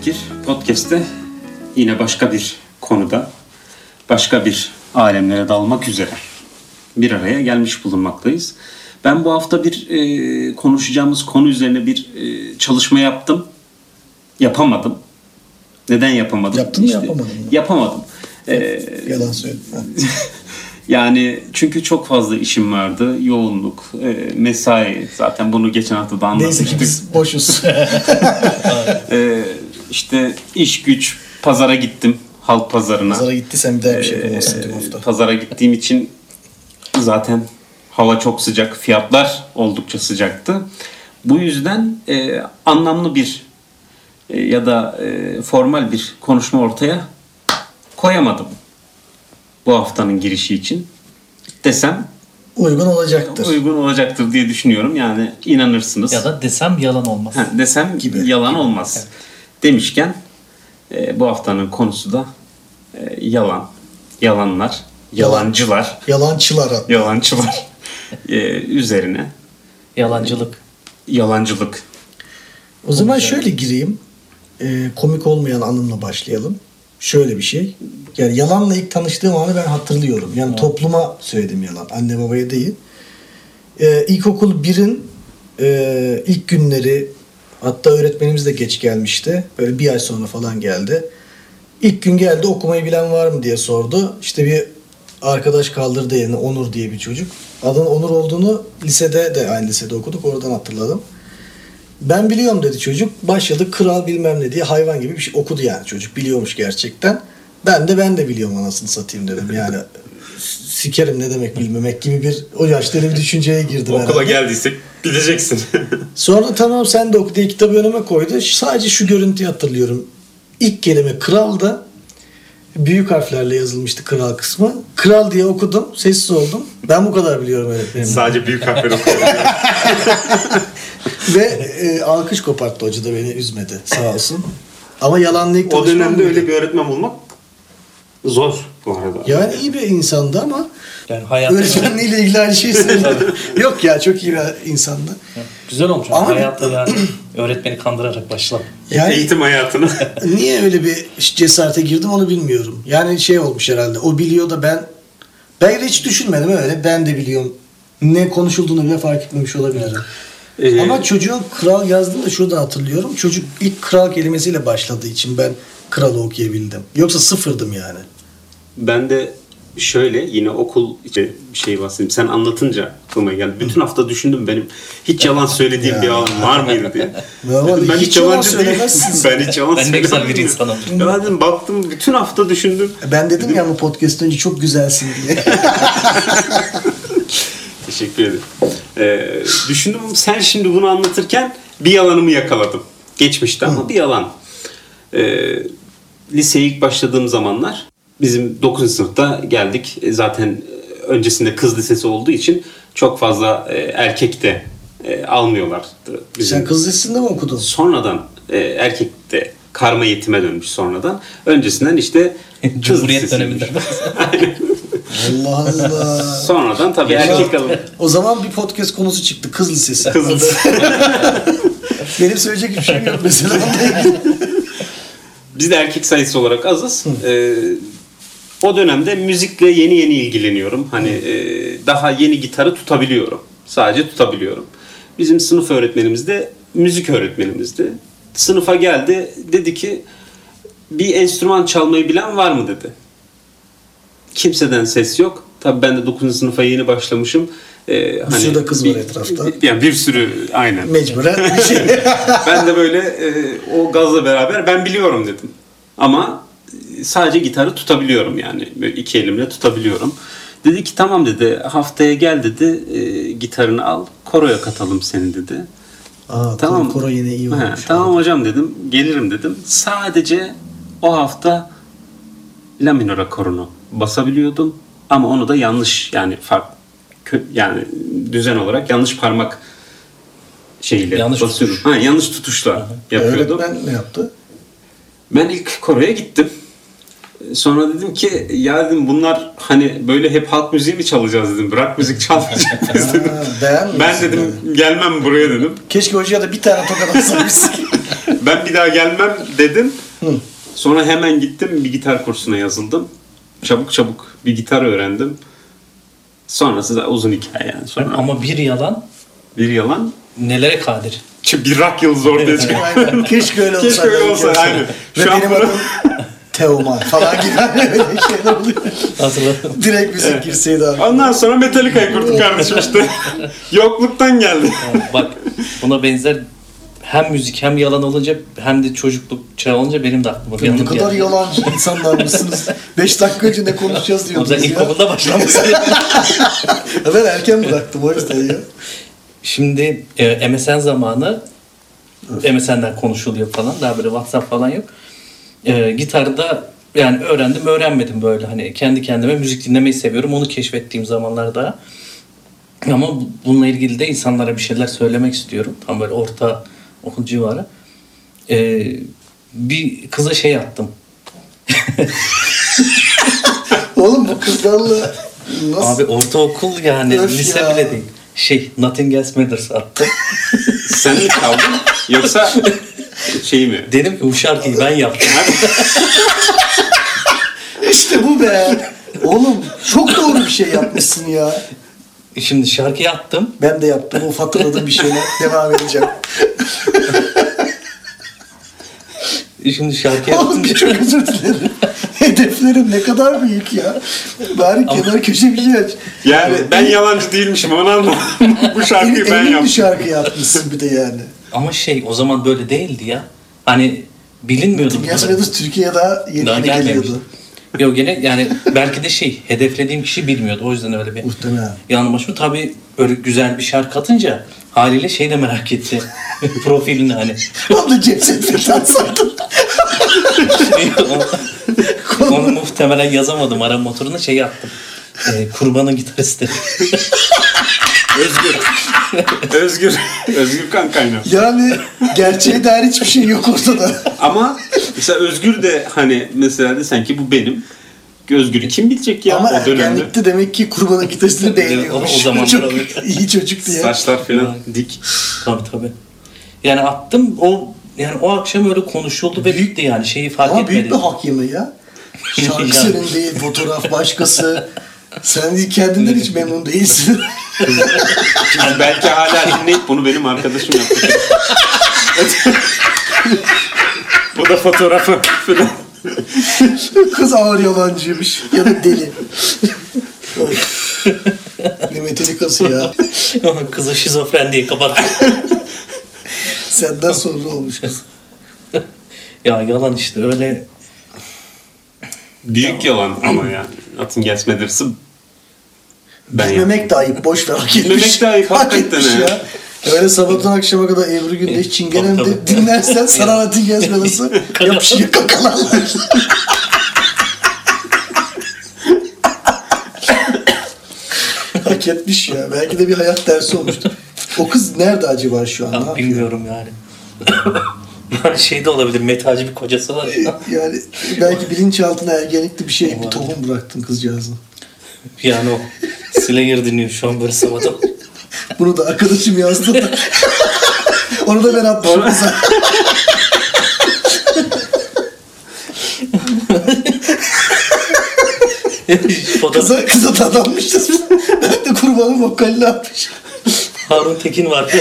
Fikir Podcast'te yine başka bir konuda başka bir alemlere dalmak üzere bir araya gelmiş bulunmaktayız. Ben bu hafta bir e, konuşacağımız konu üzerine bir e, çalışma yaptım. Yapamadım. Neden yapamadım? Yaptın mı, yapamadın mı? Yapamadım. E, Yalan söyleme. yani çünkü çok fazla işim vardı. Yoğunluk, e, mesai. Zaten bunu geçen hafta da Neyse anlatmıştık. ki biz boşuz. Ee, işte iş güç pazara gittim halk pazarına. Pazara gittiysen bir daha bir şey Ee, yapamazsın tüm hafta. pazara gittiğim için zaten hava çok sıcak, fiyatlar oldukça sıcaktı. Bu yüzden e, anlamlı bir e, ya da e, formal bir konuşma ortaya koyamadım. Bu haftanın girişi için desem Uygun olacaktır. uygun olacaktır diye düşünüyorum. Yani inanırsınız. Ya da desem yalan olmaz. Ha, desem Gibi. yalan olmaz. Demişken e, bu haftanın konusu da e, yalan, yalanlar, yalancılar, Yalancılar hatta. yalancılar e, üzerine Yalancılık. yalancılık. O zaman şöyle gireyim. Ee, komik olmayan anımla başlayalım. Şöyle bir şey. Yani yalanla ilk tanıştığım anı ben hatırlıyorum. Yani topluma söyledim yalan. Anne babaya değil. Ee, ilkokul 1'in e, ilk günleri hatta öğretmenimiz de geç gelmişti. Böyle bir ay sonra falan geldi. İlk gün geldi okumayı bilen var mı diye sordu. İşte bir arkadaş kaldırdı yerine Onur diye bir çocuk. Adının Onur olduğunu lisede de aynı lisede okuduk. Oradan hatırladım. Ben biliyorum dedi çocuk. Başladı kral bilmem ne diye hayvan gibi bir şey okudu yani çocuk. Biliyormuş gerçekten. Ben de ben de biliyorum anasını satayım dedim. Yani sikerim ne demek bilmemek gibi bir o yaşta bir düşünceye girdim herhalde. geldiysek bileceksin. Sonra tamam sen de oku diye kitabı önüme koydu. Sadece şu görüntüyü hatırlıyorum. İlk kelime kral da büyük harflerle yazılmıştı kral kısmı. Kral diye okudum. Sessiz oldum. Ben bu kadar biliyorum öğretmenim. Sadece büyük harfler okuyorum. Ve e, alkış koparttı hoca da beni üzmedi sağ olsun. Ama yalanlı ilk o dönemde öyle bir öğretmen bulmak zor bu arada. Yani iyi bir insandı ama Yani hayatta öğretmenliğiyle ilgili aynı şeyi söyledi. Yok ya çok iyi bir insandı. güzel olmuş. Ama- hayatta yani öğretmeni kandırarak başla. Yani Eğitim hayatını. niye öyle bir cesarete girdim onu bilmiyorum. Yani şey olmuş herhalde. O biliyor da ben ben hiç düşünmedim öyle. Ben de biliyorum. Ne konuşulduğunu bile fark etmemiş olabilirim. Ee, Ama çocuğun kral yazdığında şurada hatırlıyorum. Çocuk ilk kral kelimesiyle başladığı için ben kralı okuyabildim. Yoksa sıfırdım yani. Ben de şöyle yine okul içi bir şey bahsedeyim. Sen anlatınca aklıma geldi. Bütün hafta düşündüm benim hiç yalan söylediğim Ya. bir an var mıydı diye. Vallahi Dedim, hiç yalan yalancı değilim. ben hiç yalan Ben ne güzel bir insanım. Ya dedim baktım bütün hafta düşündüm. Ben dedim ya bu podcast önce çok güzelsin diye. Teşekkür ederim. Ee, düşündüm sen şimdi bunu anlatırken bir yalanımı yakaladım. Geçmişte ama bir yalan. Ee, liseye ilk başladığım zamanlar bizim 9. sınıfta geldik. E, Zaten e, öncesinde kız lisesi olduğu için çok fazla e, erkek de almıyorlardı. Bizim Sen kız lisesinde mi okudun? sonradan erkek de karma yetime dönmüş sonradan. Öncesinden işte kız Cumhuriyet döneminde. Allah Allah. Sonradan tabii erkek alım. O zaman bir podcast konusu çıktı. Kız lisesi. Kız lisesi. Benim söyleyecek bir şeyim yok mesela. Biz de erkek sayısı olarak azız. Ee, o dönemde müzikle yeni yeni ilgileniyorum. Hani e, daha yeni gitarı tutabiliyorum. Sadece tutabiliyorum. Bizim sınıf öğretmenimiz de müzik öğretmenimizdi. Sınıfa geldi. Dedi ki bir enstrüman çalmayı bilen var mı dedi. Kimseden ses yok. Tabii ben de 9. sınıfa yeni başlamışım. Ee, hani sürü de kız var etrafta. Yani bir sürü aynen. Mecburen bir ben de böyle e, o gazla beraber ben biliyorum dedim. Ama sadece gitarı tutabiliyorum yani. Böyle iki elimle tutabiliyorum. Dedi ki tamam dedi haftaya gel dedi e, gitarını al koroya katalım seni dedi. Aa, Tamam. Koro, yine iyi He, olmuş. tamam hocam dedim gelirim dedim. Sadece o hafta la minor akorunu basabiliyordum ama onu da yanlış yani fark kö- yani düzen olarak yanlış parmak şeyiyle Yanlış basıyorum. tutuş. Ha, yanlış tutuşla yapıyordum. Öğretmen ne yaptı? Ben ilk koroya gittim. Sonra dedim ki ya dedim bunlar hani böyle hep halk müziği mi çalacağız dedim. Bırak müzik çalmayacak biz dedim. Ben dedim yani. gelmem buraya dedim. Keşke hocaya da bir tane tokat atsamışsın. ben bir daha gelmem dedim. Hı. Sonra hemen gittim bir gitar kursuna yazıldım. Çabuk çabuk bir gitar öğrendim. Sonrası da uzun hikaye yani. Sonra Ama bir yalan bir yalan. nelere kadir? Çünkü bir rock yıldızı ortaya çıkıyor. Keşke öyle olsa. Keşke öyle olsa, aynen. Ve Şu an benim bunu- adım Teoman falan gibi öyle şeyler oluyor. Hatırladım. Direkt müzik girseydi abi. Ondan sonra Metallica'yı kurduk kardeşim işte. Yokluktan geldi. Bak buna benzer hem müzik hem yalan olunca hem de çocukluk çağı olunca benim de aklıma bir Ne kadar geldi. yalancı insanlar mısınız? 5 dakika önce ne konuşacağız O diyordunuz ya. ilkokulda başlamış. Ya ben erken bıraktım o yüzden ya. Şimdi e, MSN zamanı MSN'den konuşuluyor falan. Daha böyle WhatsApp falan yok. E, gitarda yani öğrendim öğrenmedim böyle hani kendi kendime müzik dinlemeyi seviyorum. Onu keşfettiğim zamanlarda ama bu- bununla ilgili de insanlara bir şeyler söylemek istiyorum. Tam böyle orta okul civarı. E, bir kıza şey attım. Oğlum bu kızlarla nasıl? Abi ortaokul yani Öf lise ya. bile değil. Şey Nothing Else Matters attım. Sen mi çaldın yoksa şey mi? Dedim ki bu şarkıyı ben yaptım. İşte bu be. Oğlum çok doğru bir şey yapmışsın ya. Şimdi şarkıyı attım. Ben de yaptım. O hatırladığım bir şeyler. Devam edeceğim. Şimdi şarkıyı Oğlum attım. çok özür dilerim. Hedeflerim ne kadar büyük ya. Bari kenar köşe bir şey aç. Yani ben yalancı değilmişim onu anlamadım. Bu şarkıyı ben Emin bir yaptım. şarkı yapmışsın bir de yani. Ama şey o zaman böyle değildi ya. Hani bilinmiyordu. kadar. Yazmadığınız Türkiye'ye daha yeni Daha yeni geliyordu. Yok gene yani belki de şey hedeflediğim kişi bilmiyordu. O yüzden öyle bir Muhtemelen. yanılmışım. Tabii öyle güzel bir şarkı atınca haliyle şey de merak etti. Profilini hani. Onu da ceset atsaydım. onu, onu muhtemelen yazamadım. Ara motoruna şey yaptım. Ee, kurbanın gitaristi. Özgür. Özgür. Özgür kan kaynağı. Yani gerçeğe dair hiçbir şey yok ortada. Ama mesela Özgür de hani mesela desen ki bu benim. Özgür'ü kim bilecek ya Ama o dönemde? ergenlikte demek ki kurbanın gitaristini beğeniyormuş. O- zamanlar çok iyi çocuk diye. Saçlar falan dik. tabii tabii. Yani attım o yani o akşam öyle konuşuldu ve büyüktü yani şeyi fark Ama etmedi. büyük bir hak yeme ya. Şarkı senin değil, fotoğraf başkası. Sen kendinden hiç memnun değilsin. Yani belki hala dinleyip bunu benim arkadaşım yaptı. Bu da fotoğrafı falan. Kız ağır yalancıymış ya da deli. Ne metelikası ya. Kızı şizofren diye kapattı. Senden sonra olmuş kız. ya yalan işte öyle Büyük yalan ama yani. Atın geçmedirsi ben. Bilmemek de ayıp. Boş ver hak etmiş. Bilmemek de ayıp, Hak etmiş ha. ya. Öyle sabahtan akşama kadar Ebru Gündeş Çingenem de dinlersen sana anlatın gezmelası yapışıyor kakalarlar. Hak etmiş ya. Belki de bir hayat dersi olmuştur. O kız nerede acaba şu an? Ya bilmiyorum yani. Şey de olabilir metalci bir kocası var ya. Yani belki bilinçaltına ergenlikte bir şey, bir tohum bıraktın kızcağızın. Yani o Slayer dinliyor şu an böyle sabahtan. Bunu da arkadaşım yazdı. Onu da ben atmışım kıza. Kıza, dadanmışız. Ben de kurbanın vokalini atmışım. Harun Tekin var.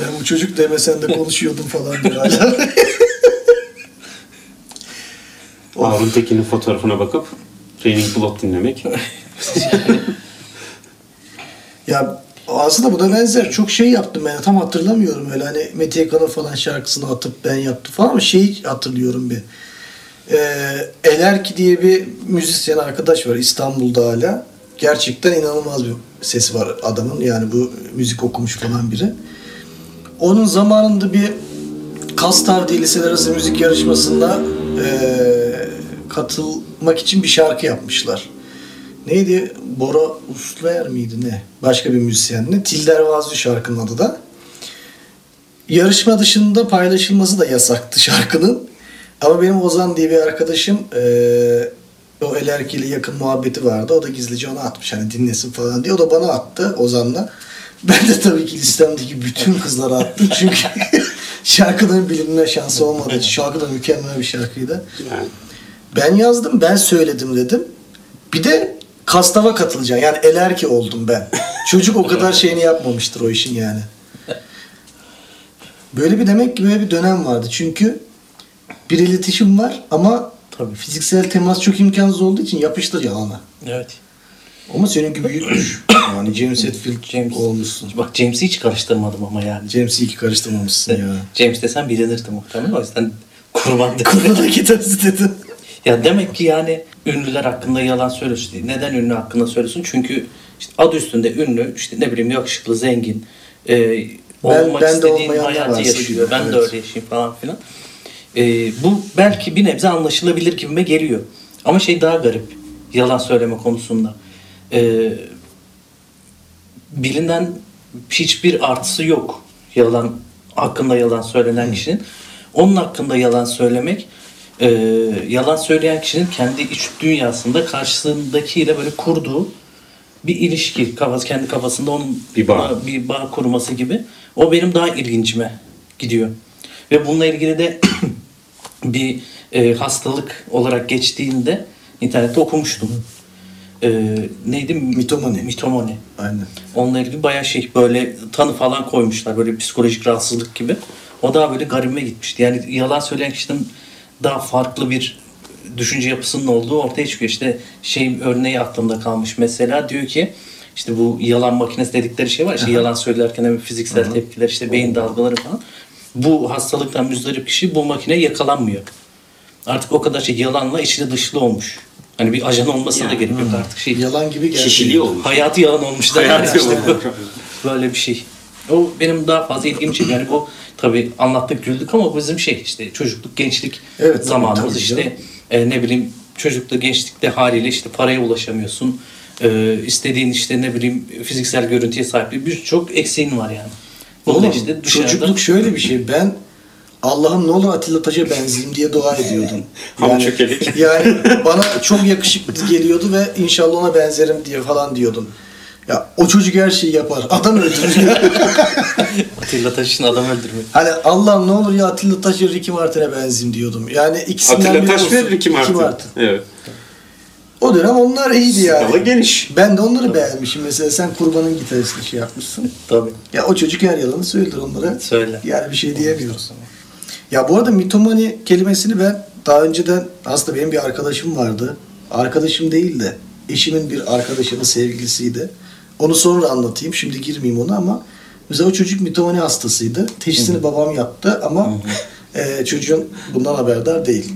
Ben bu çocuk demesen de konuşuyordum falan diyor hala. Harun Tekin'in fotoğrafına bakıp Raining Blood dinlemek. ya aslında buna benzer çok şey yaptım ben tam hatırlamıyorum öyle hani Mete Yakan'ın falan şarkısını atıp ben yaptım falan ama şeyi hatırlıyorum bir. Ee, Elerki diye bir müzisyen arkadaş var İstanbul'da hala. Gerçekten inanılmaz bir sesi var adamın. Yani bu müzik okumuş falan biri. Onun zamanında bir Kastav diye arası müzik yarışmasında eee, katılmak için bir şarkı yapmışlar. Neydi? Bora Usluer miydi ne? Başka bir müzisyenle. Tilder Vazlı şarkının adı da. Yarışma dışında paylaşılması da yasaktı şarkının. Ama benim Ozan diye bir arkadaşım eee o Elerki ile yakın muhabbeti vardı. O da gizlice ona atmış hani dinlesin falan diye. O da bana attı Ozan'la. Ben de tabii ki listemdeki bütün kızlara attım çünkü şarkının bilinme şansı olmadığı için şarkı da mükemmel bir şarkıydı. Yani Ben yazdım, ben söyledim dedim. Bir de kastava katılacağım. Yani elerki oldum ben. Çocuk o kadar şeyini yapmamıştır o işin yani. Böyle bir demek ki böyle bir dönem vardı. Çünkü bir iletişim var ama Tabii. fiziksel temas çok imkansız olduğu için yapıştır yalana. Evet. Ama seninki büyükmüş. Yani James Hetfield James. olmuşsun. Bak James'i hiç karıştırmadım ama yani. James'i ki karıştırmamışsın ya. James desem bilinirdi muhtemelen. O yüzden kurban dedim. Kurban gitarist dedin. Ya demek ki yani ünlüler hakkında yalan söylüyorsun. Neden ünlü hakkında söylüyorsun? Çünkü işte adı üstünde ünlü, işte ne bileyim yakışıklı, zengin, e, olmak ben de istediğin hayatı yaşıyor. Ben de evet. öyle yaşayayım falan filan. E, bu belki bir nebze anlaşılabilir gibime geliyor. Ama şey daha garip. Yalan söyleme konusunda. E, bilinen hiçbir artısı yok. Yalan hakkında yalan söylenen kişinin. Onun hakkında yalan söylemek e, yalan söyleyen kişinin kendi iç dünyasında karşısındakiyle böyle kurduğu bir ilişki kafası kendi kafasında onun Bir bağ. bir bağ kurması gibi. O benim daha ilgincime gidiyor. Ve bununla ilgili de bir e, hastalık olarak geçtiğinde internette okumuştum. E, neydi? Mitomani. Mitomani. Aynen. Onunla ilgili bayağı şey böyle tanı falan koymuşlar böyle psikolojik rahatsızlık gibi. O daha böyle garibime gitmişti. Yani yalan söyleyen kişinin daha farklı bir düşünce yapısının olduğu ortaya çıkıyor. İşte şey örneği aklımda kalmış mesela diyor ki işte bu yalan makinesi dedikleri şey var. İşte yalan söylerken hem fiziksel tepkiler işte beyin dalgaları falan. Bu hastalıktan müzdarip kişi bu makineye yakalanmıyor. Artık o kadar şey yalanla içli dışlı olmuş. Hani bir ajan olmasına da Yani. gerek yok artık şey. Yalan gibi geldi. kişiliği olmuş. Hayatı yalan olmuş da Hayatı yani işte bu- böyle bir şey. O benim daha fazla ilgimi çekiyor. Yani bu tabii anlattık güldük ama bizim şey işte çocukluk, gençlik Evet, zamanımız tabii işte e, ne bileyim çocukta, gençlikte haliyle işte paraya ulaşamıyorsun. E, istediğin işte ne bileyim fiziksel görüntüye sahip birçok eksiğin var yani. Da Oğlum, işte dışarıda çocukluk şöyle bir şey. Ben Allah'ım ne olur Atilla Taş'a benzeyeyim diye dua ediyordum. Çökelik. Yani bana çok yakışıklı geliyordu ve inşallah ona benzerim diye falan diyordum. Ya o çocuk her şeyi yapar. Adam öldürüyor. Atilla Taş'ın adam öldürmek. hani Allah'ım ne olur ya Atilla Taş'a Ricky Martin'e benzeyeyim diyordum. Yani ikisinden Atilla Taş ve Ricky Martin. Evet. O dönem onlar iyiydi yani. Skala geniş. Ben de onları beğenmişim. Mesela sen kurbanın gitaristini şey yapmışsın. Tabii. Ya o çocuk her yalanı söyler onlara. Söyle. Yani bir şey diyemiyoruz. Ya bu arada mitomani kelimesini ben daha önceden aslında benim bir arkadaşım vardı. Arkadaşım değil de eşimin bir arkadaşının sevgilisiydi. Onu sonra anlatayım. Şimdi girmeyeyim ona ama mesela o çocuk mitomani hastasıydı. Teşhisini babam yaptı ama e, çocuğun bundan haberdar değil.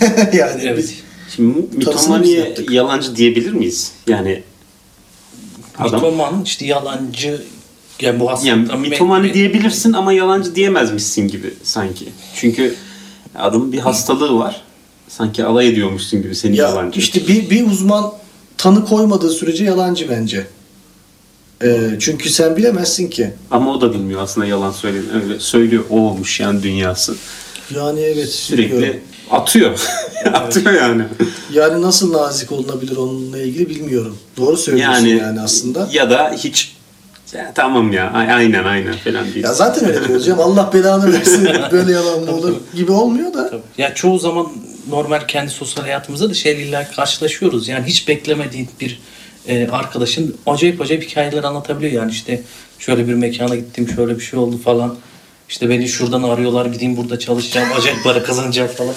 yani Evet. biz- Şimdi mitomaniye yalancı diyebilir miyiz? Yani adam Mitoman işte yalancı yani bu hastalıktan yani mitomani me- diyebilirsin ama yalancı diyemezmişsin gibi sanki. Çünkü adamın bir hastalığı var. Sanki alay ediyormuşsun gibi seni ya yalancı. işte bir, bir uzman tanı koymadığı sürece yalancı bence. E, çünkü sen bilemezsin ki. Ama o da bilmiyor aslında yalan söylediğini. Öyle söylüyor. O olmuş yani dünyası. Yani evet Sürekli biliyorum. Atıyor. atıyor yani. Yani nasıl nazik olunabilir onunla ilgili bilmiyorum. Doğru söylüyorsun Yani, yani, aslında. Ya da hiç ya, tamam ya aynen aynen falan değil. Ya zaten öyle diyoruz canım. Allah belanı versin. Böyle yalan mı olur gibi olmuyor da. Tabii. Ya çoğu zaman normal kendi sosyal hayatımızda da şeyle illa karşılaşıyoruz. Yani hiç beklemediğin bir e, arkadaşın acayip acayip hikayeler anlatabiliyor. Yani işte şöyle bir mekana gittim, şöyle bir şey oldu falan. İşte beni şuradan arıyorlar, gideyim burada çalışacağım, acayip para kazanacağım falan.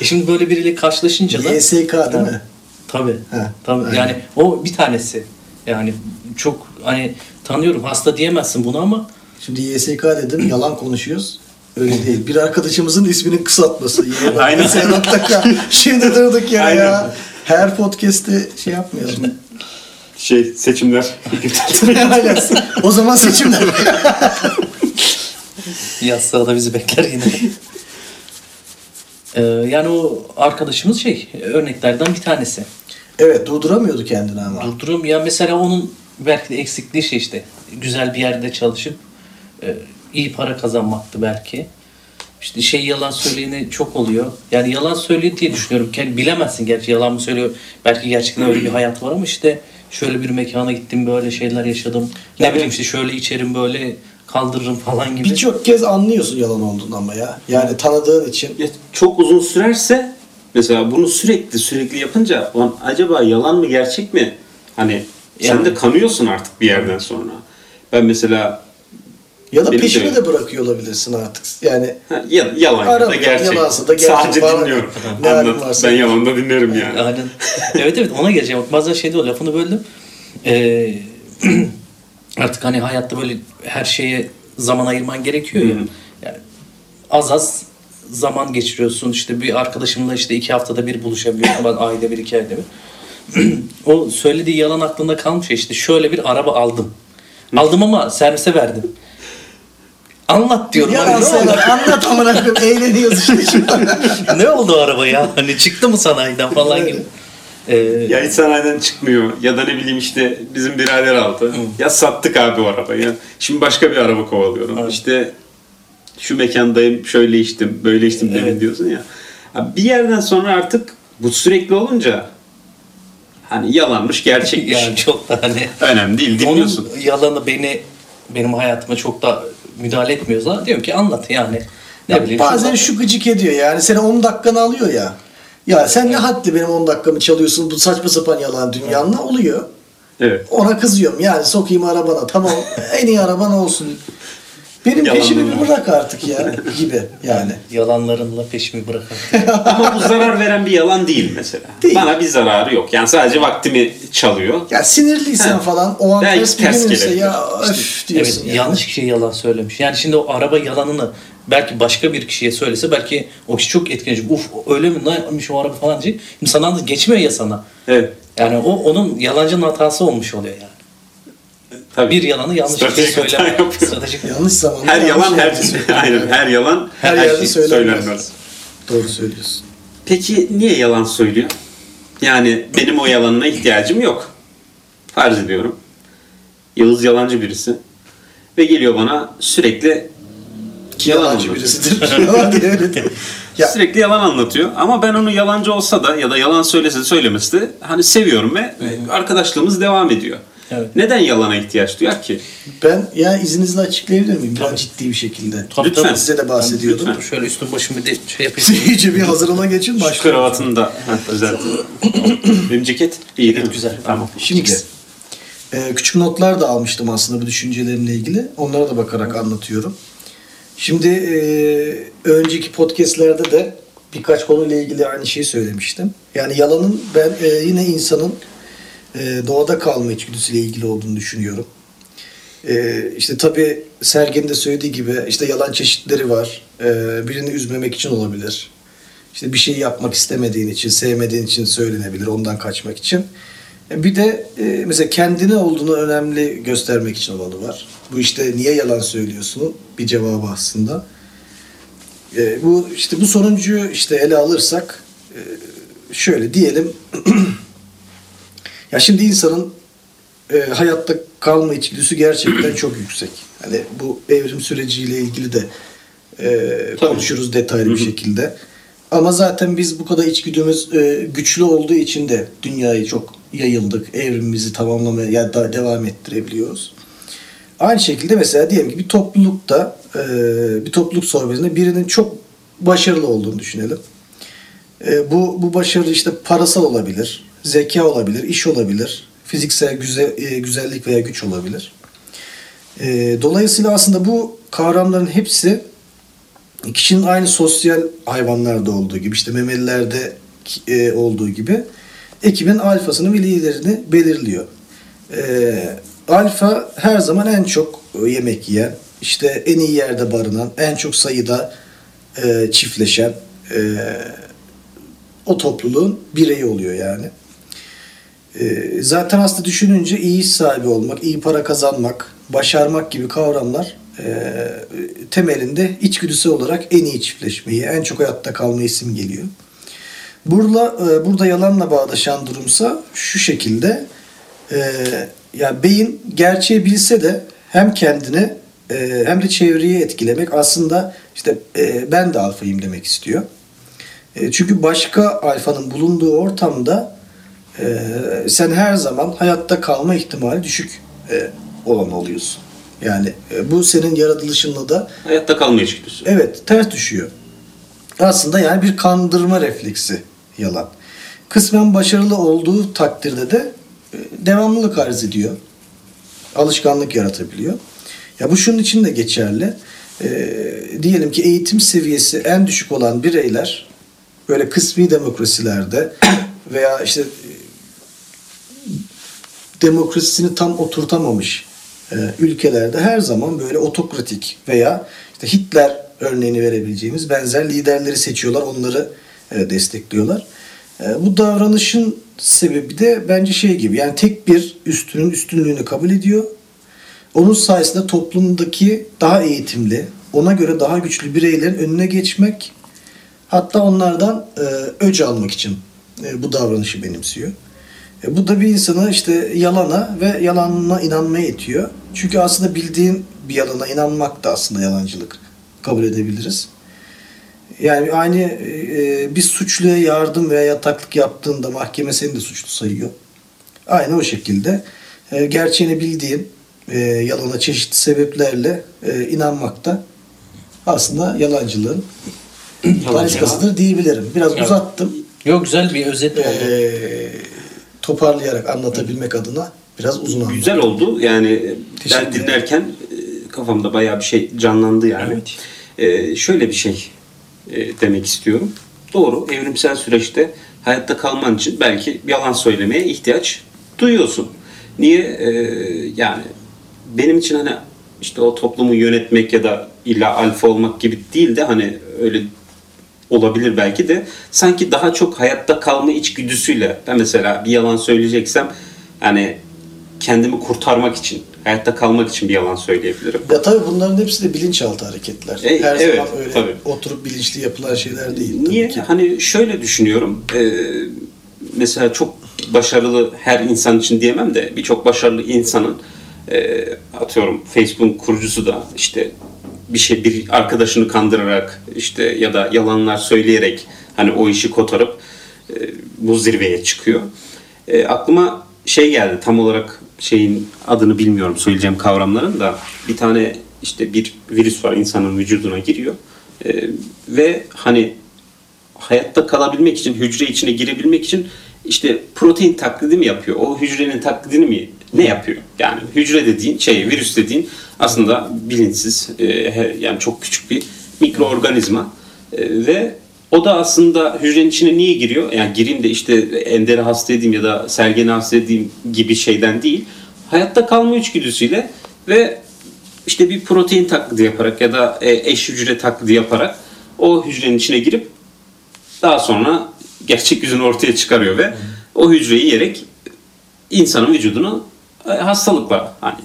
E şimdi böyle biriyle karşılaşınca da... YSK değil mi? Tabii. Ha, Tabii. aynen. Yani o bir tanesi. Yani çok hani tanıyorum hasta diyemezsin bunu ama Şimdi YSK dedim yalan konuşuyoruz. Öyle değil. Bir arkadaşımızın isminin kısaltması. Aynen. Aynen. Şimdi durduk yere Aynen. ya. Her podcast'te şey yapmayalım. Şey seçimler. O zaman seçimler. Yazsa da bizi bekler yine. Ee, yani o arkadaşımız şey örneklerden bir tanesi. evet durduramıyordu kendini ama. Durdurum ya mesela onun belki de eksikliği şey işte güzel bir yerde çalışıp e, iyi para kazanmaktı belki. İşte şey yalan söyleyeni çok oluyor. Yani yalan söylüyor diye düşünüyorum. Kendi bilemezsin gerçi yalan mı söylüyor. Belki gerçekten öyle bir hayat var ama işte şöyle bir mekana gittim böyle şeyler yaşadım. Ne Ya bileyim işte şöyle içerim böyle kaldırırım falan gibi. Birçok kez anlıyorsun yalan olduğunu ama ya. Yani tanıdığın için. Ya çok uzun sürerse mesela bunu sürekli sürekli yapınca "Ulan acaba yalan mı gerçek mi? Hani sen Yani. de kanıyorsun artık bir yerden sonra. Ben mesela Ya da Benim de peşini öyle. de bırakıyor olabilirsin artık. Yani ha, ya, yalan ya da gerçek. yalansa da gerçek Sadece falan. dinliyorum. Ne Anlat. varsa. Ben yalan da dinlerim yani. Aynen. evet evet ona geleceğim. Bazen şey diyor lafını böldüm. Ee, artık hani hayatta böyle her şeye zaman ayırman gerekiyor ya. Yani az az zaman geçiriyorsun. İşte bir arkadaşımla işte iki haftada bir buluşabiliyorsun. Ben ayda bir iki ayda bir. o söylediği yalan aklında kalmış ya işte şöyle bir araba aldım. Aldım ama servise verdim. Anlat diyorum. yalan söyler. Anlat amına koyayım. Eğleniyoruz işte şu an. ne oldu araba ya? Hani çıktı mı sanayiden falan gibi. Ee, Ya hiç sanayiden çıkmıyor ya da ne bileyim işte bizim birader aldı. Ya sattık abi o arabayı. Şimdi başka bir araba kovalıyorum. Evet. İşte şu mekandayım şöyle içtim böyle içtim demin Evet. diyorsun ya. ya. Bir yerden sonra artık bu sürekli olunca hani yalanmış gerçekmiş. yani çok da hani Önemli değil dinliyorsun. Onun yalanı beni benim hayatıma çok da müdahale etmiyorsa diyorum ki anlat yani. Ne bileyim. Bazen şu gıcık ediyor yani. Seni 10 dakikanı alıyor ya. Ya sen ne haddi benim 10 dakikamı çalıyorsun bu saçma sapan yalan dünyanla oluyor. Evet. Ona kızıyorum yani sokayım arabana tamam en iyi araban olsun. Benim Yalan peşimi bir bırak artık ya gibi yani. yalanlarınla peşimi bırakın. Ama bu zarar veren bir yalan değil mesela. Değil. Bana bir zararı yok. Yani sadece vaktimi çalıyor. Ya sinirliysen Ha. falan o an Belki ters bir ters gelebilir. ya öf evet diyorsun yani. yanlış kişiye yalan söylemiş. Yani şimdi o araba yalanını belki başka bir kişiye söylese belki o kişi çok etkilenecek. Uf öyle mi neymiş o araba falan diyecek. Şimdi sana da geçmiyor ya sana. Evet. Yani o onun yalancının hatası olmuş oluyor yani. Tabii. Bir yalanı yanlış Stratejik hata söyleme. yapıyor. Stratejik Yanlış zamanda Her yanlış yalan her söylüyor. aynen her yalan Her her, yerde şey söylenmez. Doğru söylüyorsun. Peki niye yalan söylüyor? Yani benim o yalanına ihtiyacım yok. Farz ediyorum. Yavuz yalancı birisi. Ve geliyor bana sürekli yalancı birisidir. Yalan diye öyle de. Ya sürekli yalan anlatıyor. Ama ben onu yalancı olsa da ya da yalan söylese de söylemesi de hani seviyorum ve arkadaşlığımız devam ediyor. Evet. Neden yalana ihtiyaç duyar ki? ben ya izninizle açıklayabilir miyim? Biraz ciddi bir şekilde. Tabii, Lütfen. tabii. Size de bahsediyordum. Lütfen. Şöyle üstüm başımı bir de şey yapayım. İyice bir hazırlığına geçin Şu başlayalım. kravatını da düzelt. Benim ceket iyi değil mi? güzel. Tamam. Şimdi e, küçük notlar da almıştım aslında bu düşüncelerimle ilgili. Onlara da bakarak anlatıyorum. Şimdi e, önceki podcastlerde de birkaç konuyla ilgili aynı şeyi söylemiştim. Yani yalanın ben e, yine insanın e, doğada kalma içgüdüsüyle ilgili olduğunu düşünüyorum. E, işte tabii Sergen'in de söylediği gibi işte yalan çeşitleri var. E, birini üzmemek için olabilir. İşte bir şey yapmak istemediğin için, sevmediğin için söylenebilir, ondan kaçmak için. E, Bir de e, mesela kendine olduğunu önemli göstermek için olanı var. Bu işte niye yalan söylüyorsun bir cevabı aslında. E, bu işte bu sonuncuyu işte ele alırsak e, şöyle diyelim. ya şimdi insanın e, hayatta kalma içgüdüsü gerçekten çok yüksek. Hani bu evrim süreciyle ilgili de e, konuşuruz detaylı bir şekilde. Ama zaten biz bu kadar içgüdümüz e, güçlü olduğu için de dünyayı çok yayıldık. Evrimimizi tamamlamaya ya da devam ettirebiliyoruz. Aynı şekilde mesela diyelim ki bir toplulukta e, bir topluluk sohbetinde birinin çok başarılı olduğunu düşünelim. E, bu bu başarı işte parasal olabilir, zeka olabilir, iş olabilir, fiziksel güzel, e, güzellik veya güç olabilir. Dolayısıyla aslında bu kavramların hepsi kişinin aynı sosyal hayvanlarda olduğu gibi işte memelilerde olduğu gibi ekibin alfasını ve liderini belirliyor. E, alfa her zaman en çok yemek yiyen, işte en iyi yerde barınan, en çok sayıda e, çiftleşen e, o topluluğun bireyi oluyor yani. E, zaten aslında düşününce iyi iş sahibi olmak, iyi para kazanmak, başarmak gibi kavramlar e, temelinde içgüdüsü olarak en iyi çiftleşmeyi, en çok hayatta kalmayı isim geliyor. Burada, e, burada yalanla bağdaşan durumsa şu şekilde e, ya beyin gerçeği bilse de hem kendini e, hem de çevreyi etkilemek aslında işte e, ben de alfayım demek istiyor. E, çünkü başka alfanın bulunduğu ortamda e, sen her zaman hayatta kalma ihtimali düşük e, olan oluyorsun. Yani e, bu senin yaratılışınla da Hayatta kalma içgüdüsü. Evet ters düşüyor. Aslında yani bir kandırma refleksi yalan. Kısmen başarılı olduğu takdirde de e, devamlılık arz ediyor. Alışkanlık yaratabiliyor. Ya bu şunun için de geçerli. E, diyelim ki eğitim seviyesi en düşük olan bireyler böyle kısmi demokrasilerde veya işte e, demokrasisini tam oturtamamış e, ülkelerde her zaman böyle otokratik veya işte Hitler örneğini verebileceğimiz benzer liderleri seçiyorlar, onları destekliyorlar. E, bu davranışın sebebi de bence şey gibi yani tek bir üstünün üstünlüğünü kabul ediyor. Onun sayesinde toplumdaki daha eğitimli, ona göre daha güçlü bireylerin önüne geçmek hatta onlardan e, öc almak için e, bu davranışı benimsiyor. E, bu da bir insanı işte yalana ve yalanına inanmaya itiyor. Çünkü aslında bildiğin bir yalana inanmak da aslında yalancılık kabul edebiliriz. Yani aynı e, bir suçluya yardım veya yataklık yaptığında mahkeme seni de suçlu sayıyor. Aynı o şekilde e, gerçeğini bildiğin e, yalana çeşitli sebeplerle e, inanmak da aslında yalancılığın daniskasıdır diyebilirim. Biraz Evet. uzattım. Yok güzel bir özet oldu. Ee, toparlayarak anlatabilmek adına biraz uzun anlattım. Güzel oldu. Yani ben Teşekkür dinlerken e, kafamda bayağı bir şey canlandı yani. Evet. E, şöyle bir şey e, demek istiyorum. Doğru, evrimsel süreçte hayatta kalman için belki yalan söylemeye ihtiyaç duyuyorsun. Niye? E, yani benim için hani işte o toplumu yönetmek ya da illa alfa olmak gibi değil de hani öyle olabilir belki de sanki daha çok hayatta kalma içgüdüsüyle ben mesela bir yalan söyleyeceksem yani kendimi kurtarmak için hayatta kalmak için bir yalan söyleyebilirim. Ya tabii bunların hepsi de bilinçaltı hareketler. E, Her evet, zaman öyle tabii. oturup bilinçli yapılan şeyler değil. Niye? ki. Hani şöyle düşünüyorum. e, mesela çok başarılı her insan için diyemem de birçok başarılı insanın e, atıyorum Facebook kurucusu da işte bir şey bir arkadaşını kandırarak işte ya da yalanlar söyleyerek hani o işi kotarıp e, bu zirveye çıkıyor. E, aklıma şey geldi tam olarak şeyin adını bilmiyorum söyleyeceğim kavramların da bir tane işte bir virüs var insanın vücuduna giriyor E, ve hani hayatta kalabilmek için, hücre içine girebilmek için işte protein taklidi mi yapıyor? O hücrenin taklidini mi ne yapıyor? Yani hücre dediğin şey, virüs dediğin aslında bilinçsiz e, yani çok küçük bir mikroorganizma E, ve o da aslında hücrenin içine niye giriyor? Yani gireyim de işte Ender'i hasta edeyim ya da Sergen'i hasta edeyim gibi şeyden değil. Hayatta kalma içgüdüsüyle ve işte bir protein taklidi yaparak ya da e, eş hücre taklidi yaparak o hücrenin içine girip daha sonra gerçek yüzünü ortaya çıkarıyor ve o hücreyi yiyerek insanın vücudunu e, hastalıkla hani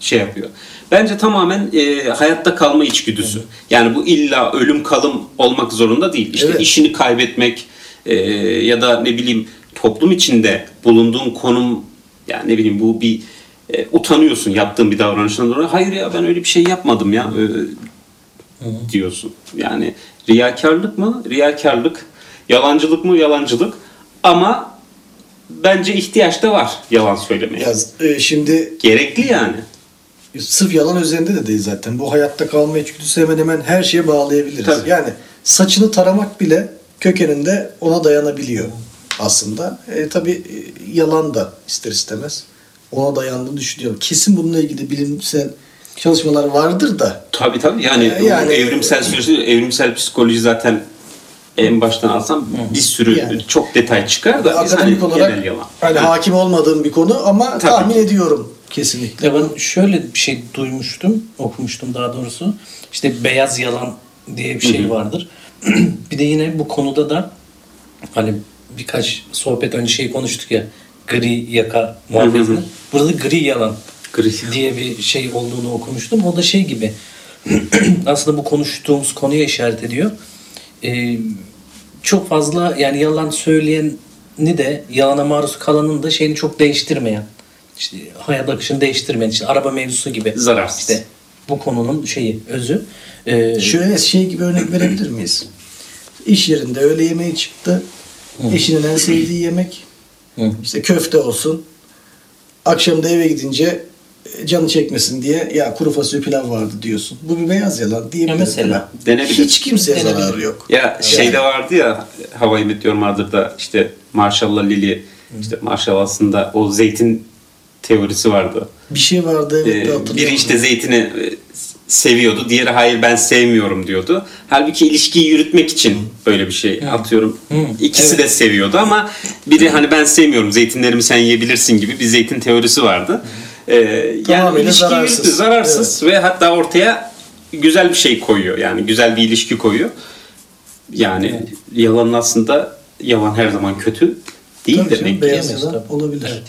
şey yapıyor. Bence tamamen e, hayatta kalma içgüdüsü. Yani bu illa ölüm kalım olmak zorunda değil. İşte Evet. işini kaybetmek e, ya da ne bileyim toplum içinde bulunduğun konum yani ne bileyim bu bir e, utanıyorsun yaptığın bir davranıştan dolayı. Hayır ya ben öyle bir şey yapmadım ya e, diyorsun. Yani riyakarlık mı? Riyakarlık. Yalancılık mı? Yalancılık. Ama bence ihtiyaç da var yalan söylemeye. Ya, e, şimdi Gerekli yani. Sırf yalan üzerinde de değil zaten. Bu hayatta kalma içgüdüsü hemen hemen her şeye bağlayabiliriz. Tabii. Yani saçını taramak bile kökeninde ona dayanabiliyor aslında. E, tabii e, yalan da ister istemez ona dayandığını düşünüyorum. Kesin bununla ilgili bilimsel çalışmalar vardır da Tabii tabii yani, Ee, yani- evrimsel süreci, evrimsel psikoloji zaten en baştan alsam bir sürü Yani. çok detay çıkar da biz akademik hani olarak genel yalan. hani Ha. hakim olmadığım bir konu ama Tabii tahmin ediyorum kesinlikle. Ben şöyle bir şey duymuştum, okumuştum daha doğrusu. İşte beyaz yalan diye bir şey vardır. bir de yine bu konuda da hani birkaç sohbet önce şey konuştuk ya gri yaka muhabbetini. Burada gri yalan Gri. diye bir şey olduğunu okumuştum. O da şey gibi aslında bu konuştuğumuz konuya işaret ediyor. Ee, çok fazla yani yalan söyleyeni de yalana maruz kalanın da şeyini çok değiştirmeyen işte hayat akışını değiştirmeyen işte araba mevzusu gibi Zararsız. işte bu konunun şeyi özü Ee, Şöyle şey gibi örnek verebilir miyiz? İş yerinde öğle yemeği çıktı. Eşinin en sevdiği yemek. Hı. İşte köfte olsun. Akşam da eve gidince e, canı çekmesin diye ya kuru fasulye pilav vardı diyorsun. Bu bir beyaz yalan diyebiliriz. Ya mesela. Denebilir. Hiç kimseye Denebilir. zararı yok. Ya şeyde vardı ya Havayı Meteor Mother'da işte Marshall'la Lily işte Marshall aslında o zeytin teorisi vardı. Bir şey vardı evet Ee, biri işte zeytini e, seviyordu. Diğeri hayır ben sevmiyorum diyordu. Halbuki ilişkiyi yürütmek için böyle bir şey atıyorum. Hı. İkisi Evet. de seviyordu ama biri hani ben sevmiyorum zeytinlerimi sen yiyebilirsin gibi bir zeytin teorisi vardı. Ee, yani ilişkiyi zararsız. yürüttü. Zararsız ve hatta ortaya güzel bir şey koyuyor. Yani güzel bir ilişki koyuyor. Yani yalanın aslında yalan her zaman kötü değil Tabii demek ki. beyaz yalan olabilir. Evet.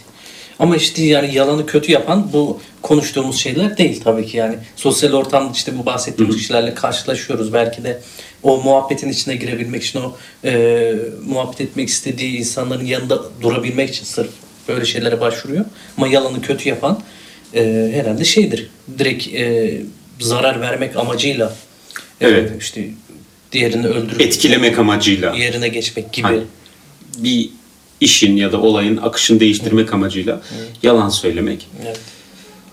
Ama işte yani yalanı kötü yapan bu konuştuğumuz şeyler değil tabii ki yani. Sosyal ortamda işte bu bahsettiğimiz kişilerle karşılaşıyoruz. Belki de o muhabbetin içine girebilmek için o e, muhabbet etmek istediği insanların yanında durabilmek için sırf böyle şeylere başvuruyor. Ama yalanı kötü yapan e, herhalde şeydir. Direkt e, zarar vermek amacıyla e, Evet. işte diğerini öldürüp Etkilemek amacıyla. yerine geçmek gibi. Hani bir işin ya da olayın akışını değiştirmek amacıyla yalan söylemek. Evet.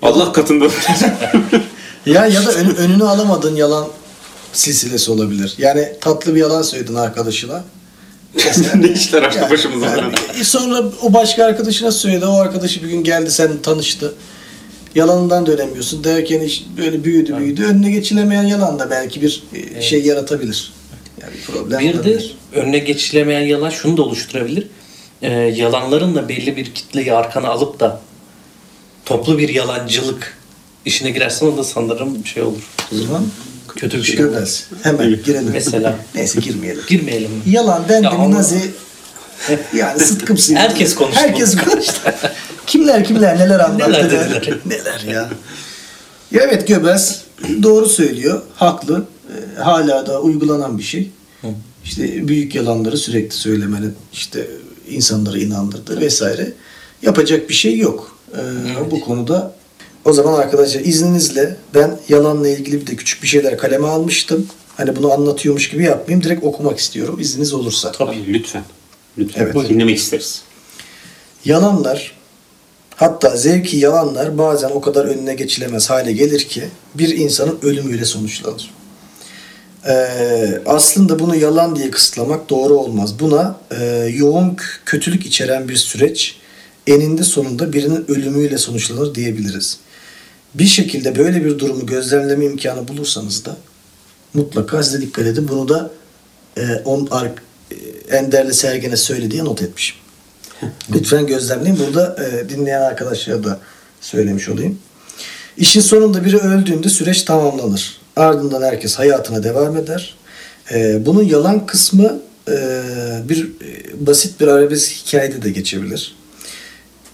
Allah katında Ya ya da ön- önünü alamadığın yalan silsilesi olabilir. Yani tatlı bir yalan söyledin arkadaşına. ne işler açtı Yani- başımıza. yani sonra o başka arkadaşına söyledi. O arkadaşı bir gün geldi sen tanıştı. Yalanından dönemiyorsun. Derken iş böyle büyüdü büyüdü. Önüne geçilemeyen yalan da belki bir e, şey yaratabilir. Yani bir problem Bir de önüne geçilemeyen yalan şunu da oluşturabilir. Ee, yalanların da belli bir kitleyi arkana alıp da toplu bir yalancılık işine girersen o da sanırım şey olur. O zaman Kötü bir şey olur. Göbez. Hemen girelim. Mesela. Neyse girmeyelim. Girmeyelim. Yalan dendi Ya ama- nazi yani sıtkımsın. Herkes konuştu Herkes konuştu. kimler kimler neler anlattı. Neler dediler. neler ya. Ya evet Göbez doğru söylüyor. Haklı. Ee, hala da uygulanan bir şey. İşte büyük yalanları sürekli söylemenin işte insanları inandırdı vesaire. Yapacak bir şey yok. Ee, Bu konuda o zaman arkadaşlar izninizle ben yalanla ilgili bir de küçük bir şeyler kaleme almıştım. Hani bunu anlatıyormuş gibi yapmayayım. Direkt okumak istiyorum izniniz olursa. Tabii lütfen. Lütfen. Evet. Dinlemek isteriz. Yalanlar hatta zevki yalanlar bazen o kadar önüne geçilemez hale gelir ki bir insanın ölümüyle sonuçlanır. Ee, aslında bunu yalan diye kısıtlamak doğru olmaz. Buna e, yoğun kötülük içeren bir süreç eninde sonunda birinin ölümüyle sonuçlanır diyebiliriz. Bir şekilde böyle bir durumu gözlemleme imkanı bulursanız da mutlaka size dikkat edin. Bunu da e, on, ar, e, Ender'le Sergen'e söyle diye not etmişim. Lütfen gözlemleyin. Burada e, dinleyen arkadaşlara da söylemiş olayım. İşin sonunda biri öldüğünde süreç tamamlanır. Ardından herkes hayatına devam eder. E, bunun yalan kısmı e, bir e, basit bir arabesk hikayede de geçebilir.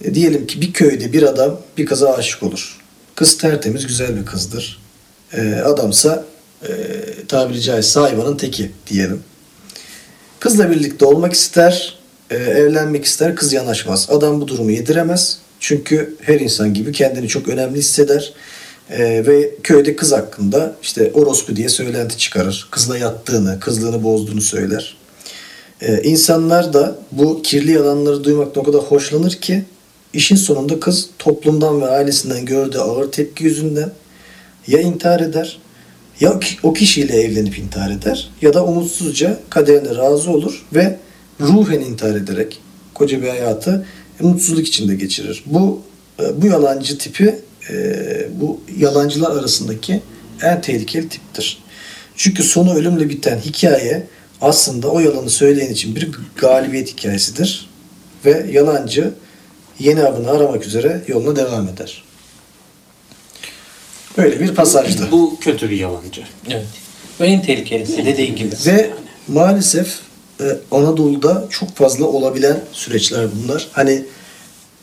E, diyelim ki bir köyde bir adam bir kıza aşık olur. Kız tertemiz güzel bir kızdır. Adamsa e, tabiri caizse hayvanın teki diyelim. Kızla birlikte olmak ister, evlenmek ister, kız yanaşmaz. Adam bu durumu yediremez. Çünkü her insan gibi kendini çok önemli hisseder. E, ve köyde kız hakkında işte orospu diye söylenti çıkarır. Kızla yattığını, kızlığını bozduğunu söyler. E, insanlar da bu kirli yalanları duymaktan o kadar hoşlanır ki işin sonunda kız toplumdan ve ailesinden gördüğü ağır tepki yüzünden ya intihar eder ya o ki- o kişiyle evlenip intihar eder ya da umutsuzca kaderine razı olur ve ruhen intihar ederek koca bir hayatı mutsuzluk içinde geçirir. Bu e, bu yalancı tipi bu yalancılar arasındaki en tehlikeli tiptir. Çünkü sonu ölümle biten hikaye aslında o yalanı söyleyen için bir galibiyet hikayesidir ve yalancı yeni avını aramak üzere yoluna devam eder. Böyle bir pasajdı. Bu kötü bir yalancı. Evet. Ve en tehlikelisi dediğin gibi. Ve maalesef e, Anadolu'da çok fazla olabilen süreçler bunlar. Hani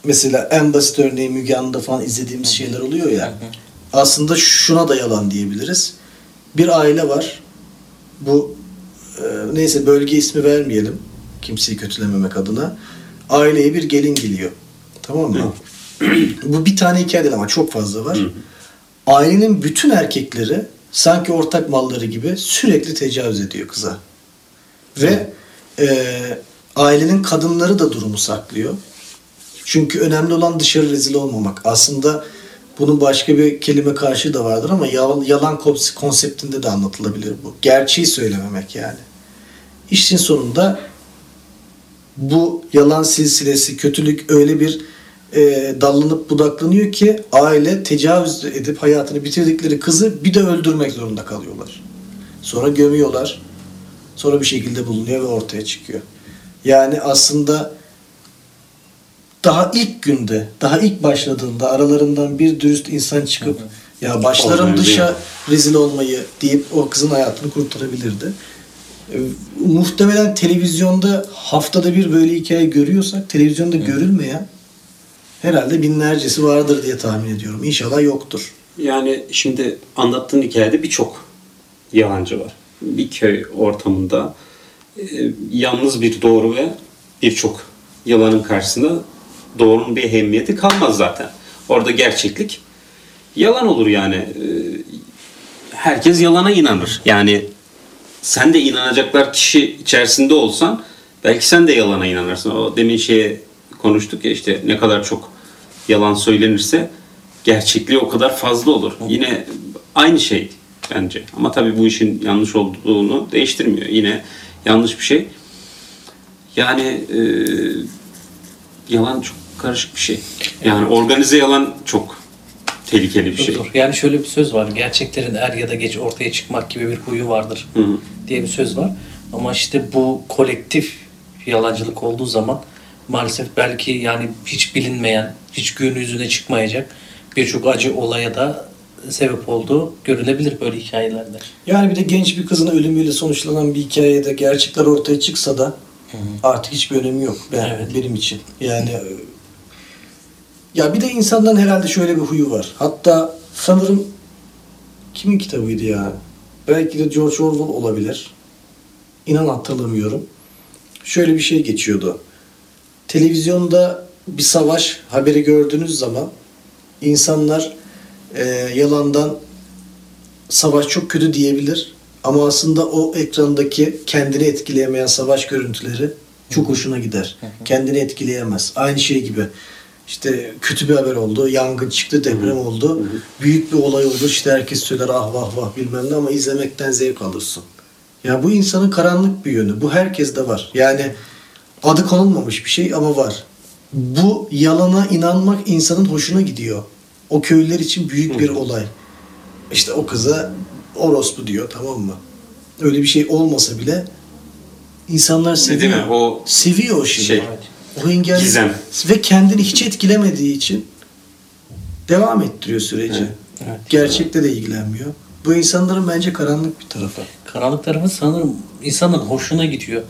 mesela en basit örneği Müge Anlı'da falan izlediğimiz şeyler oluyor ya. Aslında şuna da yalan diyebiliriz. Bir aile var. Bu e, neyse bölge ismi vermeyelim. Kimseyi kötülememek adına. Aileye bir gelin geliyor. Tamam mı? Bu bir tane hikaye değil ama çok fazla var. Ailenin bütün erkekleri sanki ortak malları gibi sürekli tecavüz ediyor kıza. Ve e, ailenin kadınları da durumu saklıyor. Çünkü önemli olan dışarı rezil olmamak. Aslında bunun başka bir kelime karşı da vardır ama yalan, yalan kons- konseptinde de anlatılabilir bu. Gerçeği söylememek yani. İşin sonunda bu yalan silsilesi, kötülük öyle bir e, dallanıp budaklanıyor ki aile tecavüz edip hayatını bitirdikleri kızı bir de öldürmek zorunda kalıyorlar. Sonra gömüyorlar. Sonra bir şekilde bulunuyor ve ortaya çıkıyor. Yani aslında daha ilk günde, daha ilk başladığında aralarından bir dürüst insan çıkıp ya başlarım dışa rezil olmayı deyip o kızın hayatını kurtarabilirdi. E, muhtemelen televizyonda haftada bir böyle hikaye görüyorsak televizyonda görülmeyen herhalde binlercesi vardır diye tahmin ediyorum. İnşallah yoktur. Yani şimdi anlattığın hikayede birçok yalancı var. Bir köy ortamında e, yalnız bir doğru ve birçok yalanın karşısında doğrunun bir ehemmiyeti kalmaz zaten. Orada gerçeklik yalan olur yani. E, herkes yalana inanır. Yani sen de inanacaklar kişi içerisinde olsan belki sen de yalana inanırsın. O demin şeye konuştuk ya işte ne kadar çok yalan söylenirse gerçekliği o kadar fazla olur. Yine aynı şey bence. Ama tabii bu işin yanlış olduğunu değiştirmiyor. Yine yanlış bir şey. Yani e, yalan çok karışık bir şey. Yani organize yalan çok tehlikeli bir şey. Yani şöyle bir söz var. Gerçeklerin er ya da geç ortaya çıkmak gibi bir huyu vardır Hı hı. diye bir söz var. Ama işte bu kolektif yalancılık olduğu zaman maalesef belki yani hiç bilinmeyen, hiç gün yüzüne çıkmayacak birçok acı olaya da sebep olduğu görülebilir böyle hikayelerde. Yani bir de genç bir kızın ölümüyle sonuçlanan bir hikayede gerçekler ortaya çıksa da artık hiçbir önemi yok ben, Evet. benim için. Yani ya bir de insanların herhalde şöyle bir huyu var. Hatta sanırım kimin kitabıydı ya? Belki de George Orwell olabilir. İnan hatırlamıyorum. Şöyle bir şey geçiyordu. Televizyonda bir savaş haberi gördüğünüz zaman insanlar e, yalandan savaş çok kötü diyebilir. Ama aslında o ekrandaki kendini etkileyemeyen savaş görüntüleri çok hoşuna gider. Kendini etkileyemez. Aynı şey gibi. İşte kötü bir haber oldu, yangın çıktı, deprem oldu. Büyük bir olay oldu. İşte herkes söyler ah vah vah bilmem ne ama izlemekten zevk alırsın. Ya bu insanın karanlık bir yönü. Bu herkeste var. Yani adı konulmamış bir şey ama var. Bu yalana inanmak insanın hoşuna gidiyor. O köylüler için büyük bir olay. İşte o kıza orospu diyor tamam mı? Öyle bir şey olmasa bile insanlar seviyor. değil mi? O Seviyor o şeyi. Şey, O engel Gizem. ve kendini hiç etkilemediği için devam ettiriyor süreci. Evet, evet. Gerçekte de ilgilenmiyor. Bu insanların bence karanlık bir tarafı. Karanlık tarafı sanırım insanın hoşuna gidiyor.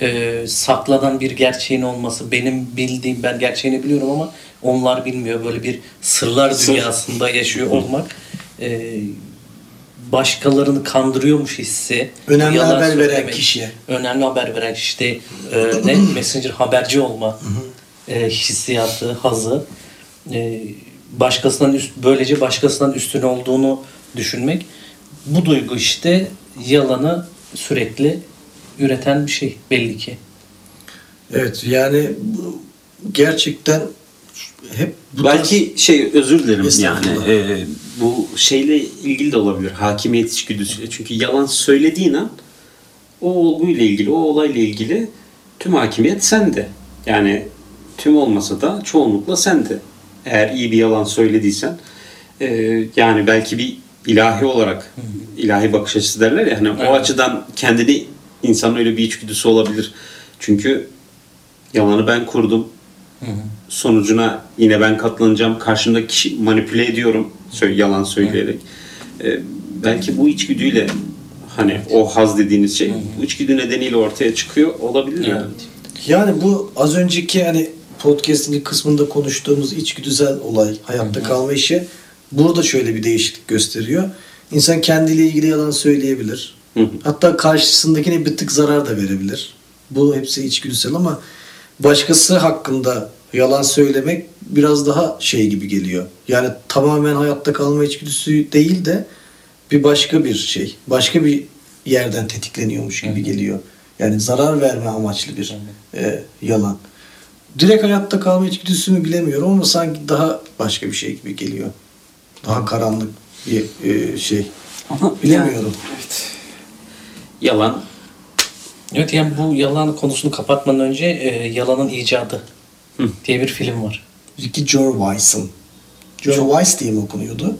Ee, saklanan bir gerçeğin olması. Benim bildiğim, ben gerçeğini biliyorum ama onlar bilmiyor. Böyle bir sırlar Sır. dünyasında yaşıyor olmak. ee, başkalarını kandırıyormuş hissi. Önemli yalan haber veren söylemek, kişiye. Önemli haber veren işte e, ne messenger haberci olma e, hissiyatı, hazı. E, başkasından üst, böylece başkasından üstün olduğunu düşünmek. Bu duygu işte yalanı sürekli üreten bir şey belli ki. Evet yani bu gerçekten hep bu Belki şey özür dilerim yani e, bu şeyle ilgili de olabilir hakimiyet içgüdüsü. Çünkü yalan söylediğin an o olguyla ilgili, o olayla ilgili tüm hakimiyet sende. Yani tüm olmasa da çoğunlukla sende. Eğer iyi bir yalan söylediysen e, yani belki bir ilahi olarak ilahi bakış açısı derler ya hani o Evet. açıdan kendini insanın öyle bir içgüdüsü olabilir. Çünkü yalanı ben kurdum sonucuna yine ben katlanacağım. Karşımdaki kişi manipüle ediyorum. Söyle, yalan söyleyerek. Ee, belki bu içgüdüyle hani o haz dediğiniz şey bu içgüdü nedeniyle ortaya çıkıyor olabilir yani. Yani bu az önceki hani podcast'in ilk kısmında konuştuğumuz içgüdüsel olay, hayatta kalma işi burada şöyle bir değişiklik gösteriyor. İnsan kendiyle ilgili yalan söyleyebilir. Hatta karşısındakine bir tık zarar da verebilir. Bu hepsi içgüdüsel ama başkası hakkında yalan söylemek biraz daha şey gibi geliyor. Yani tamamen hayatta kalma içgüdüsü değil de bir başka bir şey. Başka bir yerden tetikleniyormuş gibi geliyor. Yani zarar verme amaçlı bir e, yalan. direkt hayatta kalma içgüdüsünü bilemiyorum ama sanki daha başka bir şey gibi geliyor. Daha karanlık bir e, şey. Ama Bilemiyorum. evet. Yalan. Evet yani bu yalan konusunu kapatmadan önce e, Yalanın icadı Hı. diye bir film var. Ricky Gervais'ın. Gervais diye mi okunuyordu?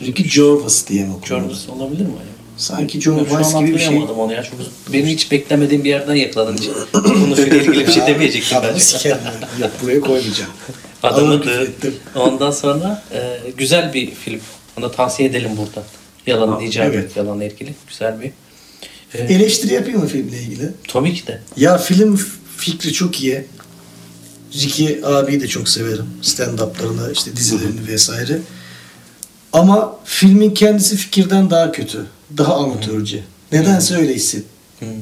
Ricky Gervais diye mi okunuyordu? Jarvis olabilir mi? acaba? Sanki an Gervais gibi bir şey. onu ya. Çünkü beni hiç beklemediğim bir yerden yakaladın için. Konusuyla ilgili bir şey demeyecektim sikerim ben. Yok buraya koymayacağım. Adamı da ondan sonra e, güzel bir film. Onu da tavsiye edelim burada. Yalanın Aa, icadı, evet. yalanla ilgili. Güzel bir. E, Eleştiri yapayım mı filmle ilgili? tabii ki de. Ya film fikri çok iyi. Ricky abiyi de çok severim. Stand-up'larını, işte dizilerini vesaire. Ama filmin kendisi fikirden daha kötü. Daha amatörce. Nedense öyle hisset,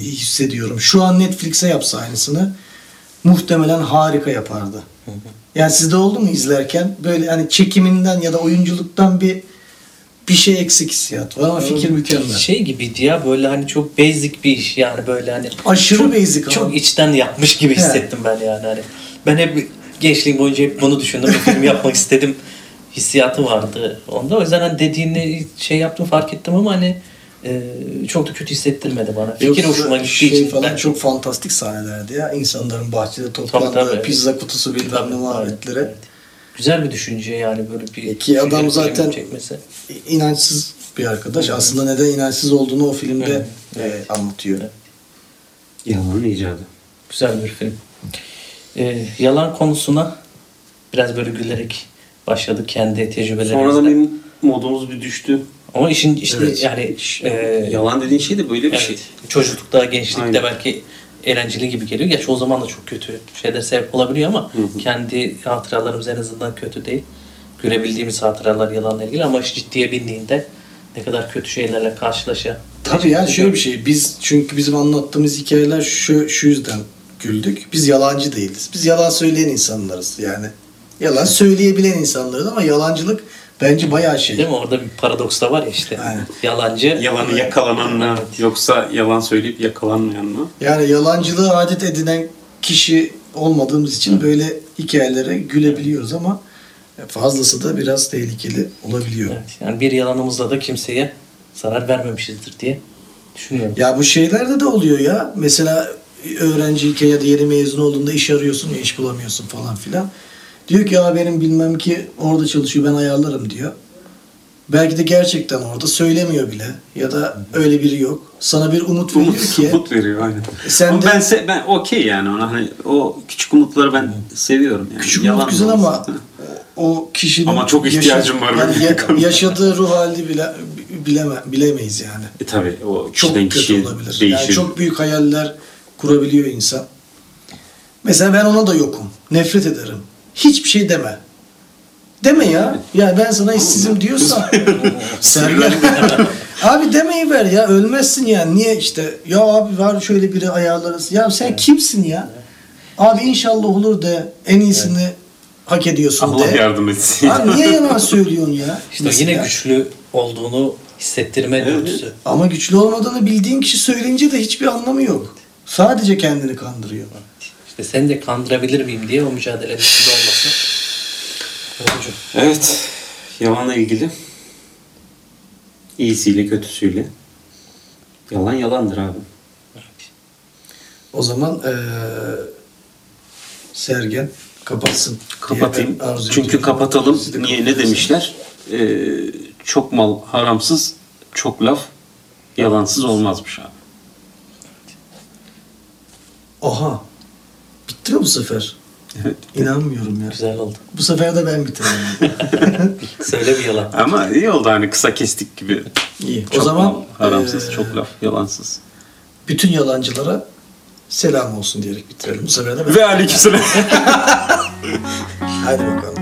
hissediyorum. Şu an Netflix'e yapsa aynısını muhtemelen harika yapardı. Yani sizde oldu mu izlerken böyle hani çekiminden ya da oyunculuktan bir bir şey eksik hissiyat var ama fikir mükemmel. Şey gibiydi ya böyle hani çok basic bir iş yani böyle hani Aşırı çok, basic ama. çok içten yapmış gibi hissettim ben yani hani. Ben hep gençliğim boyunca hep bunu düşündüm. Bir film yapmak istedim hissiyatı vardı onda. O yüzden hani dediğini şey yaptım fark ettim ama hani e, çok da kötü hissettirmedi bana. Fikir Yoksa hoşuma gittiği şey için falan ben çok fantastik sahnelerdi ya. İnsanların bahçede toplandığı Tabii, tabii. pizza kutusu bilmem ne muhabbetleri. evet. Güzel bir düşünce yani böyle bir Peki adam zaten- çekmesi. İnançsız bir arkadaş. Aslında neden inançsız olduğunu o filmde Evet. e, anlatıyor. Evet. Yalanın icadı. Güzel bir film. Ee, yalan konusuna biraz böyle gülerek başladık kendi tecrübelerimizle. Sonradan benim modumuz bir düştü. Ama işin işte Evet. yani e, Yalan dediğin şey de böyle bir evet, şey. çocuklukta, gençlikte Aynen. belki eğlenceli gibi geliyor. Gerçi o zaman da çok kötü şeyler sebep olabiliyor ama kendi hatıralarımız en azından kötü değil. Görebildiğimiz hatıralar yalanla ilgili ama iş ciddiye bindiğinde ne kadar kötü şeylerle karşılaşa. Tabii yani şöyle bir şey. Biz çünkü bizim anlattığımız hikayeler şu, şu yüzden güldük. Biz yalancı değiliz. Biz yalan söyleyen insanlarız yani. Yalan söyleyebilen insanlarız ama yalancılık bence bayağı şey. Değil mi? Orada bir paradoks da var ya işte. Aynen. Yalancı. Yalanı yakalanan mı Evet. yoksa yalan söyleyip yakalanmayan mı? Yani yalancılığı adet edinen kişi olmadığımız için böyle hikayelere gülebiliyoruz ama fazlası da biraz tehlikeli olabiliyor. Evet, yani bir yalanımızla da kimseye zarar vermemişizdir diye düşünüyorum. Ya bu şeylerde de oluyor ya. Mesela öğrenciyken ya da yeni mezun olduğunda iş arıyorsun ya iş bulamıyorsun falan filan. Diyor ki ya benim bilmem ki orada çalışıyor ben ayarlarım diyor. Belki de gerçekten orada söylemiyor bile ya da öyle biri yok. Sana bir umut veriyor Umut, ki umut veriyor aynen. sen Ama de ben se- ben okey yani ona hani o küçük umutları ben seviyorum yani. küçük Yalan umut güzel ama o kişinin Ama çok ihtiyacım var yani ya- yaşadığı ruh halini bile bileme, bilemeyiz yani. E tabi o çok kişiden kötü kişiye olabilir. değişir. Yani çok büyük hayaller kurabiliyor insan. Mesela ben ona da yokum. Nefret ederim. Hiçbir şey deme. Deme ya. Ya ben sana işsizim diyorsan Sergen. abi demeyi ver ya. Ölmezsin yani. Niye işte ya abi var şöyle biri ayarlarız. Ya sen kimsin ya? Abi inşallah olur de en iyisini hak ediyorsun Allah de. yardım etsin. Abi niye yalan söylüyorsun ya? İşte Mesela. yine güçlü olduğunu hissettirme Evet. dürtüsü. Ama güçlü olmadığını bildiğin kişi söyleyince de hiçbir anlamı yok. Sadece kendini kandırıyor. İşte seni de kandırabilir miyim diye o mücadelenin içinde olması. Evet. Yalanla ilgili. İyisiyle kötüsüyle. Yalan yalandır abi. O zaman eee Sergen kapatsın. Kapatayım. Çünkü ediyorum. kapatalım. Siz Niye ne demişler? Ee, çok mal haramsız, çok laf yalansız olmazmış abi. Oha. Bitti mi bu sefer? Evet. İnanmıyorum ya. Güzel oldu. Bu sefer de ben bitireyim. Söyle bir yalan. Ama iyi oldu hani kısa kestik gibi. İyi. Çok o zaman haramsız, eee, çok laf yalansız. bütün yalancılara selam olsun diyerek bitirelim. Bu sefer de ben. Ve aleykümselam. Hadi bakalım.